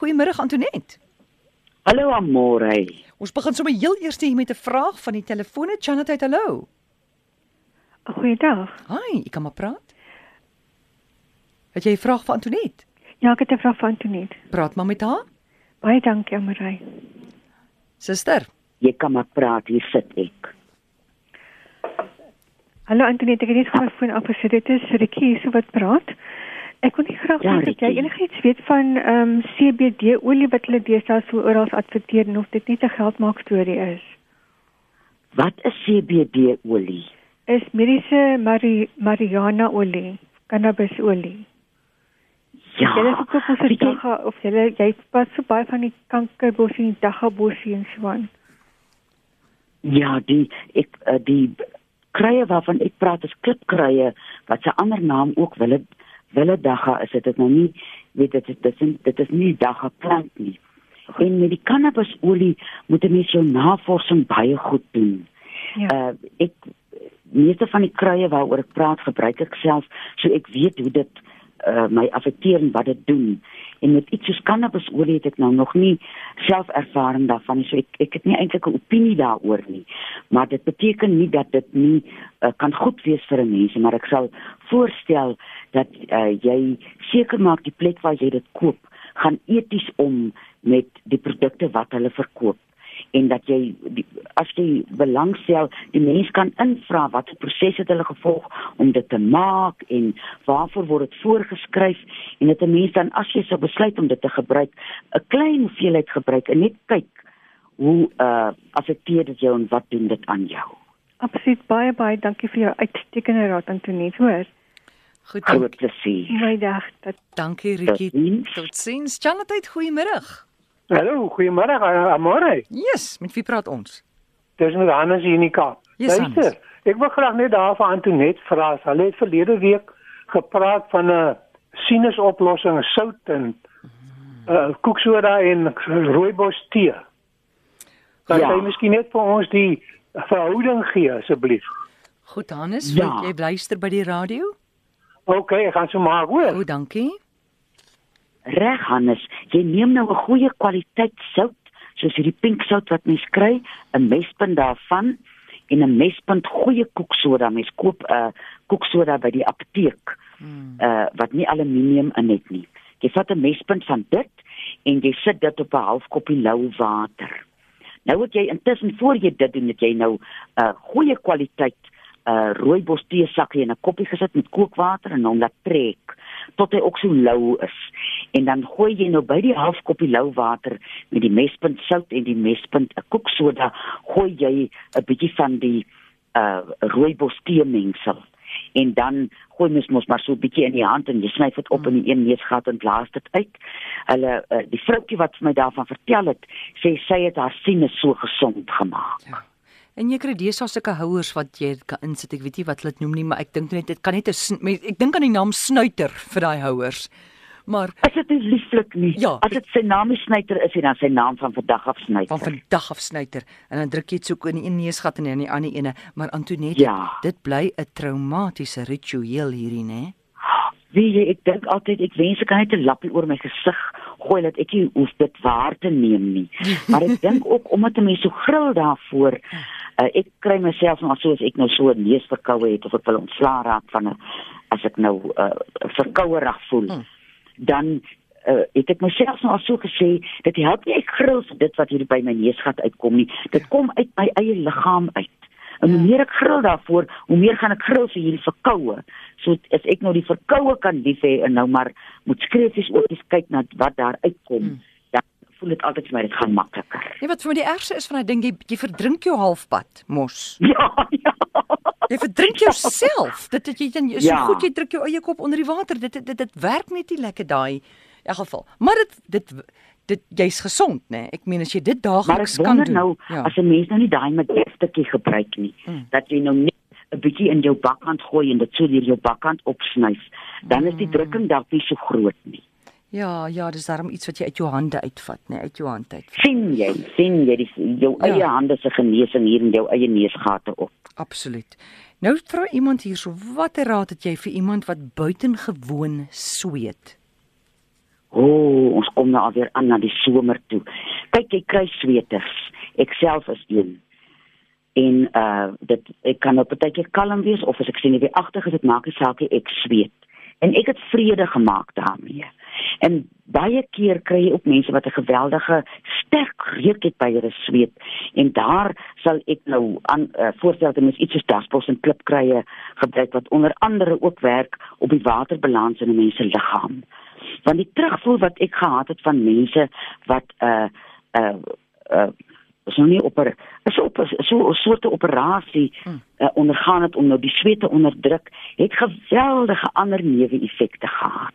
Goeiemôre Antoinette. Hallo Amore. Ons begin sommer heel eers hier met 'n vraag van die telefone. Chanat uit hallo. Goeiedag. Hi, ek kan maar praat. Het jy 'n vraag vir Antoinette? Ja, ek het 'n vraag vir Antoinette. Praat maar met haar. Baie dankie, Amorey. Suster. Jy kan maar praat, hier sit ek. Hallo Antoinette, ek het net gou my foon afgesit. Dit is Rikie so wat praat. Ek nie graag Ja, weet of jy enigiets weet van ehm um, CBD olie wat hulle deesdae so oral adverteer en of dit net 'n geldmaak storie is. Wat is CBD olie? Is mediese mari marijuana olie, cannabis olie. Ja. Jy ons weet dit jy, dagga of jy jy pas so baie van die kankerbossie en daggabossie en so aan. Ja, die ek uh, die krye waarvan ek praat is klipkrye wat se ander naam ook wille wille dagga is dit nou nie weet dit dit is dit is nie dagga plant nie. En met die cannabisolie moet 'n mens jou navorsing baie goed doen. Ja. Uh ek meeste van die kruie waaroor ek praat gebruik ek self so ek weet hoe dit uh my affekteer en wat dit doen. En met iets soos cannabisolie het ek nou nog nie self ervaring daarvan nie. So ek ek het nie eintlik 'n opinie daaroor nie. Maar dit beteken nie dat dit nie uh, kan goed wees vir 'n mens maar ek sal voorstel dat uh, jy seker maak die plek waar jy dit koop gaan eties om met die produkte wat hulle verkoop en dat jy die, as jy belangstel die mens kan invra watter proses het hulle gevolg om dit te maak en waarvoor word dit voorgeskryf en dat 'n mens dan as jy sou besluit om dit te gebruik 'n klein hoeveelheid gebruik en net kyk hoe uh affekteer dit jou en wat doen dit aan jou Absoluut baie baie dankie vir jou uitstekende raad Antoinette, hoor. Goed. groot plesier Goeiedag. Dat Dankie Rikie. Totsiens. Totsiens. Chanat uit goeiemôre. Hallo, goeiemôre, Amore. Yes, met wie praat ons? Dis met Hannes hier in die Kaap. Yes, Luister, ek wil graag net daar vir Antoinette vra. Hulle het verlede week gepraat van 'n sinusoplossing, sout en uh koeksoda en rooibos tee. Kan Ja. jy miskien net vir ons die verhouding gee asseblief? Goed Hannes, Ja. jy luister by die radio? OK, ek gaan so maak, hoor. O, dankie. Reg Hannes, jy neem nou 'n goeie kwaliteit sout, soos hierdie pink sout wat mens kry, 'n mespunt daarvan en 'n mespunt goeie koeksoda. Mens koop 'n uh, koeksoda by die apteek. Hmm. Uh wat nie aluminium in het nie. Jy vat 'n mespunt van dit en jy sit dit op 'n half koppie lou water. Nou het jy intussen voor jy dit doen, het jy nou 'n uh, goeie kwaliteit uh rooibos tee sakkie in 'n koppie gesit met kookwater en hom laat trek tot hy ook so lou is. En dan gooi jy nou by die half koppie lou water met die mespunt sout en die mespunt 'n koeksoda, gooi jy 'n bietjie van die uh rooibos tee mengsel. En dan gooi mens mos maar so 'n bietjie in die hand en jy sny dit op in die een neusgat en blaas dit uit. Hulle uh, die vroutjie wat vir my daarvan vertel het, sê sy het haar sinus so gesond gemaak. Ja. En jy kry deesdae sulke houers wat jy kan insit. Ek weet nie wat hulle dit noem nie, maar ek dink net dit kan net 'n ek dink aan die naam snuiter vir daai houers. Maar Is dit nie lieflik nie? Ja. As dit sy naam nie snyter is en dan sy naam van vandag af snyter. van vandag af snuiter en dan druk jy dit so in die een neusgat en in die ander ene, maar Antoinette, Ja. dit bly 'n traumatiese ritueel hierdie, né? Wie jy, ek dink altyd ek wens ek kan net 'n lappie oor my gesig gooi dat ek nie hoef dit waar te neem nie. Maar ek dink ook omdat 'n mens so gril daarvoor, uh, ek kry myself nou so as ek nou so 'n neusverkoue het of ek wil ontslaa raak van 'n as ek nou uh, verkouerig voel, Hmm. dan uh, het ek myself nou al so gesê dat dit help nie ek gril vir dit wat hier by my neusgat uitkom nie. Dit kom uit my eie liggaam uit. En hoe meer ek gril daarvoor, hoe meer gaan ek gril vir hierdie verkoue. So as ek nou die verkoue kan lief hê en nou maar moet skreefies ook eens kyk na wat daar uitkom, Hmm. voel dit altyd vir my dit gaan makliker. Nee, wat vir my die ergste is van daai ding jy jy verdrink jou halfpad, mos. Ja, ja. Jy verdrink jouself. Dit het jy dan so Ja. goed jy druk jou eie kop onder die water. Dit dit dit, dit werk net nie lekker daai in geval. Maar dit dit dit jy's gesond, né? Nee? Ek meen as jy dit Maar ek daagliks kan wonder doen. nou ja. as 'n mens nou nie daai medefstukkie gebruik nie, Hmm. dat jy nou net 'n bietjie in jou bakkant gooi en dit so deur jou bakkant opsnyf, dan is die Hmm. drukking dalk nie so groot nie. Ja, ja, dis daarom iets wat jy uit jou hande uitvat, né? Nee, uit jou hand uit. sien jy sien jy die, jou Ja. eie hande se genesing hier in jou eie neusgate op Absoluut. Nou vra iemand hierso, watter raad het jy vir iemand wat buitengewoon sweet? O, oh, ons kom nou alweer aan na die somer toe. Kyk, jy kry sweters. Ek self is een. En uh dit ek kan op 'n tydjie kalm wees of as ek sien weer agter is dit maak nie saak ek sweet. En ek het vrede gemaak daarmee. En baie keer kry jy ook mense wat 'n geweldige sterk reuk het by hulle sweet en daar sal ek nou aan uh, voorstel dat mens iets soos daspos en klipkrye gebruik wat onder andere ook werk op die waterbalans in 'n mens se liggaam. Want die terugvoer wat ek gehad het van mense wat 'n uh, 'n uh, uh, so nie op 'n so op so 'n soort operasie uh, ondergaan het om nou die sweet te onderdruk, het geweldige ander neeweffekte gehad.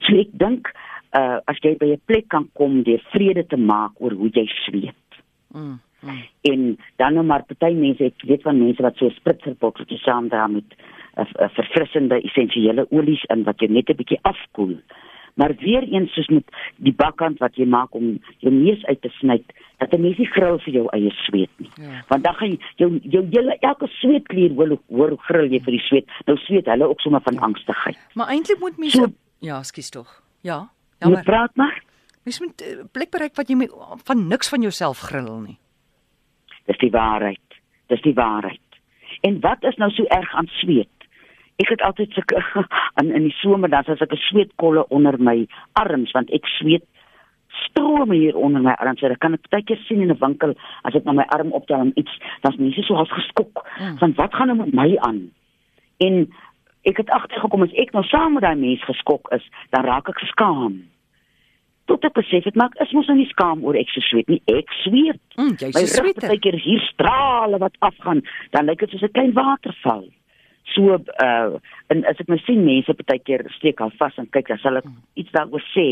So ek dink uh as jy by 'n plek kan kom deur vrede te maak oor hoe jy sweet. Mm. Mm. En dan nou maar party mense, ek weet van mense wat so spritserbokke saam daar met 'n uh, uh, verfrissende essensiële olies in wat jy net 'n bietjie afkoel. Maar weer eens soos met die bakkant wat jy maak om jou neus uit te sny, dat 'n mens nie grill vir jou eie sweet nie. Ja. Want dan gaan jou jou hele elke sweetklier hoor hoor grill jy vir die sweet. Nou sweet hulle ook sommer van angstigheid. Maar eintlik moet mense so, Ja, skus tog. Ja. Jammer. Jy praat maar. Mens moet uh, plek bereik wat jy met, van niks van jouself grill nie. Dis die waarheid. Dis die waarheid. En wat is nou so erg aan sweet? Ek het altyd so in in die somer dan as ek 'n sweetkolle onder my arms want ek sweet strome hier onder my arms. Ek kan dit baie keer sien in 'n winkel as ek na my arm optel en iets, dan's mense so half geskok mm. van wat gaan nou met my aan? En ek het agtergekom as ek nou saam met daai mens geskok is, dan raak ek skaam. Tot ek besef het maar ek is mos nou nie skaam oor ek so sweet nie. Ek sweet. Mm, jy is sweet. Baie keer hier strale wat afgaan, dan lyk dit soos 'n klein waterval. So uh en as ek my nou sien mense baie keer steek al vas en kyk, dan sal ek iets daaroor sê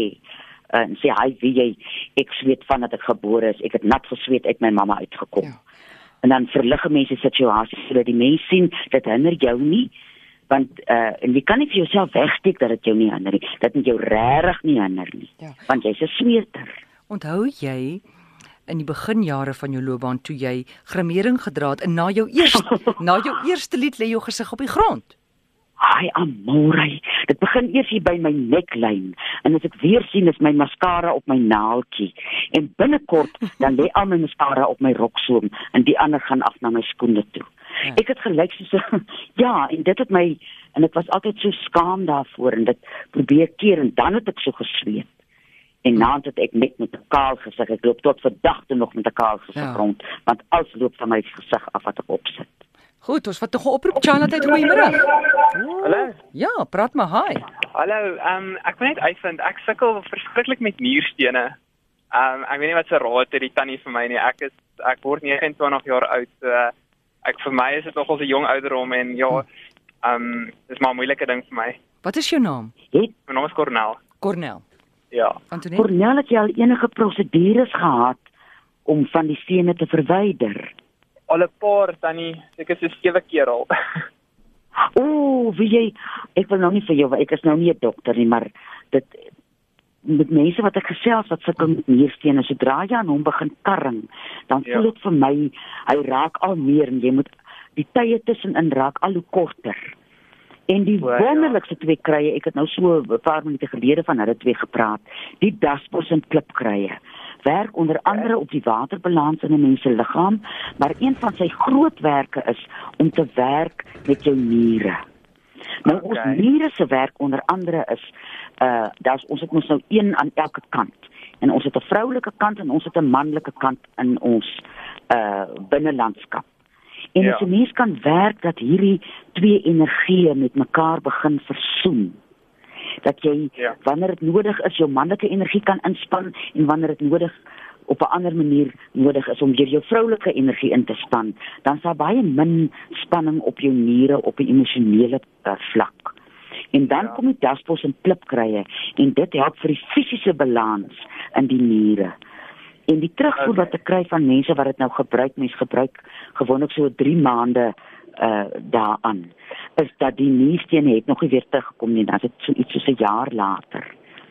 uh, en sê hy wie jy ek sweet vandat ek gebore is. Ek het nat gesweet uit my mamma uitgekom. Ja. En dan verlig mense situasies sodat die mense sien dat hinder jou nie want uh en jy kan nie vir jouself wegsteek dat dit jou nie hinder nie. Dit moet jou regtig nie hinder nie. Ja. Want jy's 'n sweeter. Onthou jy in die beginjare van jou loopbaan toe jy grimering gedra het en na jou eerste na jou eerste lied lê jou gesig op die grond? Ai amore, dit begin eers hier by my neklyn en as ek weer sien is my mascara op my naaltjie en binnekort dan lê al my mascara op my roksoom en die ander gaan af na my skoene toe. Ja. Ek het gelyk so ja, en dit het my en ek was altyd so skaam daarvoor en dit probeer keer en dan het ek so gesweet. En nadat het ek net met 'n kaal gesig, ek loop tot verdagte nog met 'n kaal gesig ja. rond, want alles loop van my gesig af wat ek opsit. Goed, ons wat tog 'n oproep Charlotte, goeiemôre. Hallo. Ja, praat maar, hi. Hallo, ehm um, ek wil net uitvind ek sukkel verskriklik met nierstene. Ehm um, ek weet nie wat se raad het die tannie vir my nie. Ek is ek word 29 jaar oud. So ek vir my is dit nogal 'n jong ouderdom en ja, ehm um, dis maar 'n moeilike ding vir my. Wat is jou naam? Het? My naam is Cornel. Cornel. Ja. Cornel het jy al enige prosedures gehad om van die stene te verwyder? Al 'n paar tannie, ek is so sewe keer al. Ooh, wie jy ek wil nou nie vir jou, ek is nou nie 'n dokter nie, maar dit met mense wat ek gesels wat sukkel met nierstene sodra jy aan hom begin karring dan voel ja. dit vir my hy raak al meer en jy moet die tye tussenin raak al hoe korter en die ja. wonderlikste twee krye ek het nou so 'n paar minute gelede van hulle twee gepraat die daspos en klipkrye werk onder andere op die waterbalans in 'n mens se liggaam maar een van sy groot werke is om te werk met jou niere nou okay. ons niere se werk onder andere is uh daar's ons het mos nou een aan elke kant en ons het 'n vroulike kant en ons het 'n manlike kant in ons uh binnelandskap. En ja. as 'n mens kan werk dat hierdie twee energieë met mekaar begin versoen dat jy ja. wanneer dit nodig is jou manlike energie kan inspann en wanneer dit nodig op 'n ander manier nodig is om weer jou vroulike energie in te span, dan sal baie min spanning op jou niere op 'n emosionele uh, vlak en dan ja. kom die daspos en klipkrye en dit help vir die fisiese balans in die niere. En die terugvoer okay. wat ek kry van mense wat dit nou gebruik, mense gebruik gewoonlik so 3 maande uh daaraan is dat die nierstene het nog nie weer teruggekom nie, dan is dit so iets soos 'n jaar later.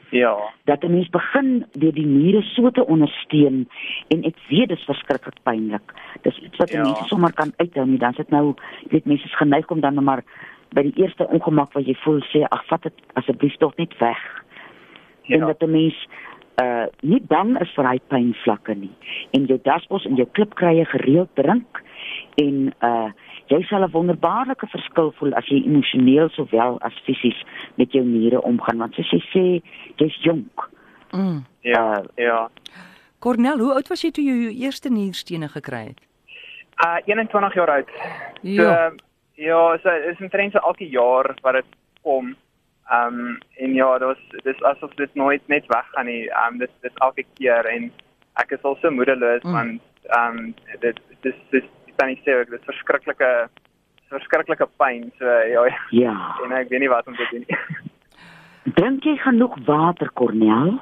Ja. Dat 'n mens begin deur die niere so te ondersteun en ek weet dit is verskriklik pynlik. Dis iets wat ja. mense sommer kan uithou nie, dan sit nou, jy weet mense is geneig om dan maar by die eerste ongemak wat jy voel sê ag vat dit asseblief tog net weg. en dat 'n mens uh nie bang is vir hy pynvlakke nie en jou daspos en jou klipkrye gereeld drink en uh jy sal 'n wonderbaarlike verskil voel as jy emosioneel sowel as fisies met jou niere omgaan want soos jy sê jy's jonk. Mm. Ja, ja. Cornel, hoe oud was jy toe jy jou eerste nierstene gekry het? Uh 21 jaar oud. Ja. So, ja, so is 'n trend so elke jaar wat dit kom. Ehm um, en ja, dit dis asof dit nooit net weggaan nie. Ehm um, dit dit elke keer en ek is al so moedeloos Mm. want ehm um, dit dis dis ek kan nie sê ek dit is verskriklike verskriklike pyn. So ja, Ja. en ek weet nie wat om te doen nie. Drink jy genoeg water, Cornel?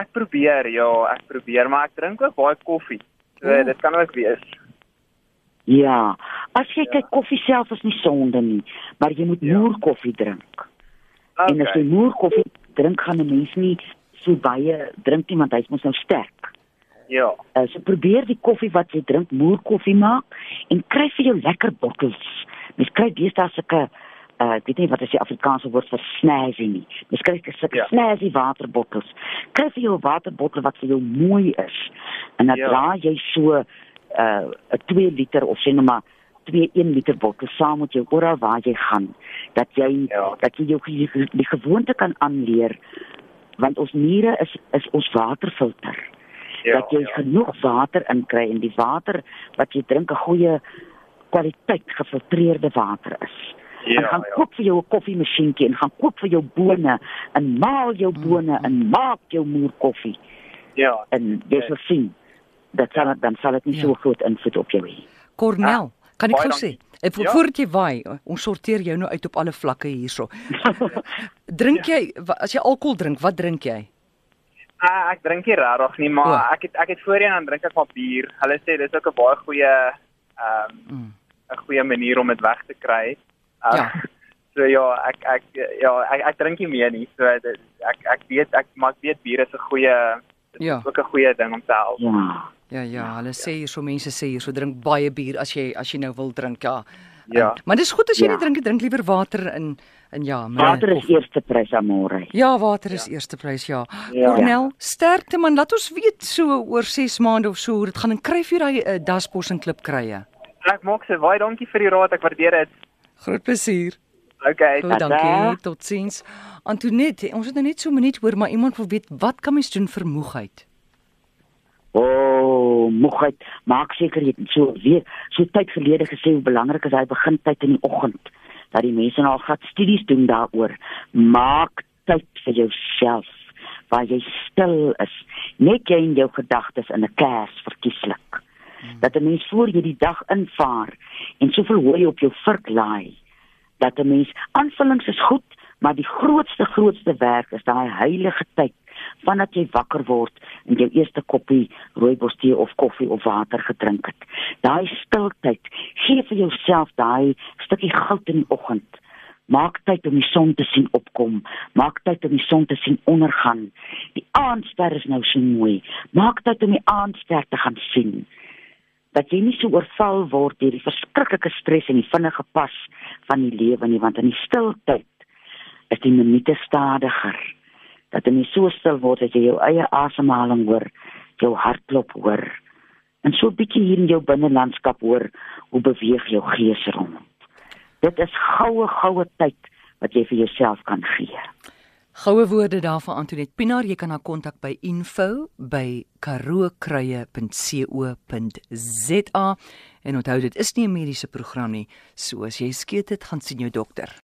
Ek probeer, ja, ek probeer, maar ek drink ook baie koffie. So Ooh. dit kan ook wees. Ja. As jy kyk koffie self is nie sonde nie, maar jy moet Ja. moer koffie drink. En as jy Okay. moer koffie drink gaan 'n mens nie so baie drink nie want hy's mos nou sterk. Ja. Uh, so probeer die koffie wat jy drink moer koffie maak en kry vir jou lekker bottels. Mens kry deesdae sulke uh ek weet nie wat is die Afrikaanse woord vir snazzy nie. Mens kry sulke Ja. snazzy waterbottels. Kry vir jou 'n waterbottel wat vir jou mooi is. En dan Ja. dra jy so uh 'n 2 liter of sê nou maar 2 1 liter bottel saam met jou oral waar jy gaan dat jy Ja. dat jy jou die, die gewoonte kan aanleer want ons niere is is ons waterfilter Ja. dat jy ja. genoeg water inkry en die water wat jy drink 'n goeie kwaliteit gefiltreerde water is. Ja, en gaan ja. koop vir jou 'n koffiemasjienkie en gaan koop vir jou bone en maal jou Mm, bone en maak jou moer koffie Ja. en jy Ja. sal sien dat sal dan sal dit nie Ja. so groot invloed op jou hê. Cornel, kan ek gou sê? Ek Ja. voordat jy waai, ons sorteer jou nou uit op alle vlakke hierso. drink jy wa- as jy alkohol drink, wat drink jy? Ah, ek drink nie regtig nie, maar O. ek het ek het voorheen dan drink ek maar bier. Hulle sê dis ook 'n baie goeie ehm Mm. 'n goeie manier om dit weg te kry. Uh, Ja. So ja, ek ek ja, ek, ek drink nie meer nie. So dit, ek ek weet ek maar ek weet bier is 'n goeie Ja. is ook 'n goeie ding om te help. Ja. Ja ja, hulle sê hier so mense sê hier so drink baie bier as jy as jy nou wil drink, ja. Ja. En, maar dis goed as jy Ja. nie drink, drink liewer water in in ja, maar Water is eerste prys amore. Ja, water is eerste prys, ja. Ja. Cornel, sterkte man, laat ons weet so oor 6 maande of so hoe dit gaan en kry vir daai uh, daspos en klipkrye. Ek maak se baie dankie vir die raad. Ek waardeer dit. Groot plesier. Okay. Goed, dankie. Totsiens. Antoinette, ons het nou net so 'n minuut hoor, maar iemand wil weet wat kan mens doen vir moegheid? O, oh, moegheid, maak seker jy het so weer so tyd gelede gesê hoe belangrik is hy begintyd in die oggend. Dat die mense nou al gat studies doen daaroor. Maak tyd vir jouself waar jy stil is, net jy en jou gedagtes in 'n kers verkieslik. Dat 'n mens voor jy die dag invaar en soveel hoor jy op jou vurk laai dat 'n mens aanvullings is goed, maar die grootste grootste werk is daai heilige tyd vandat jy wakker word en jou eerste koppie rooibos tee of koffie of water gedrink het. Daai stiltyd, gee vir jouself daai stukkie goud in die oggend. Maak tyd om die son te sien opkom. Maak tyd om die son te sien ondergaan. Die aandster is nou so mooi. Maak tyd om die aandster te gaan sien dat jy nie so oorval word deur die verskriklike stres en die vinnige pas van die lewe nie want in die stiltyd is die minute stadiger dat jy so stil word dat jy jou eie asemhaling hoor jou hartklop hoor en so 'n bietjie hier in jou binnelandskap hoor hoe beweeg jou gees rond. Dit is goue goue tyd wat jy vir jouself kan gee. Goue woorde daar van Antoinette Pinaar, jy kan haar kontak by info@karookruie.co.za en onthou dit is nie 'n mediese program nie, so as jy skeet het, gaan sien jou dokter.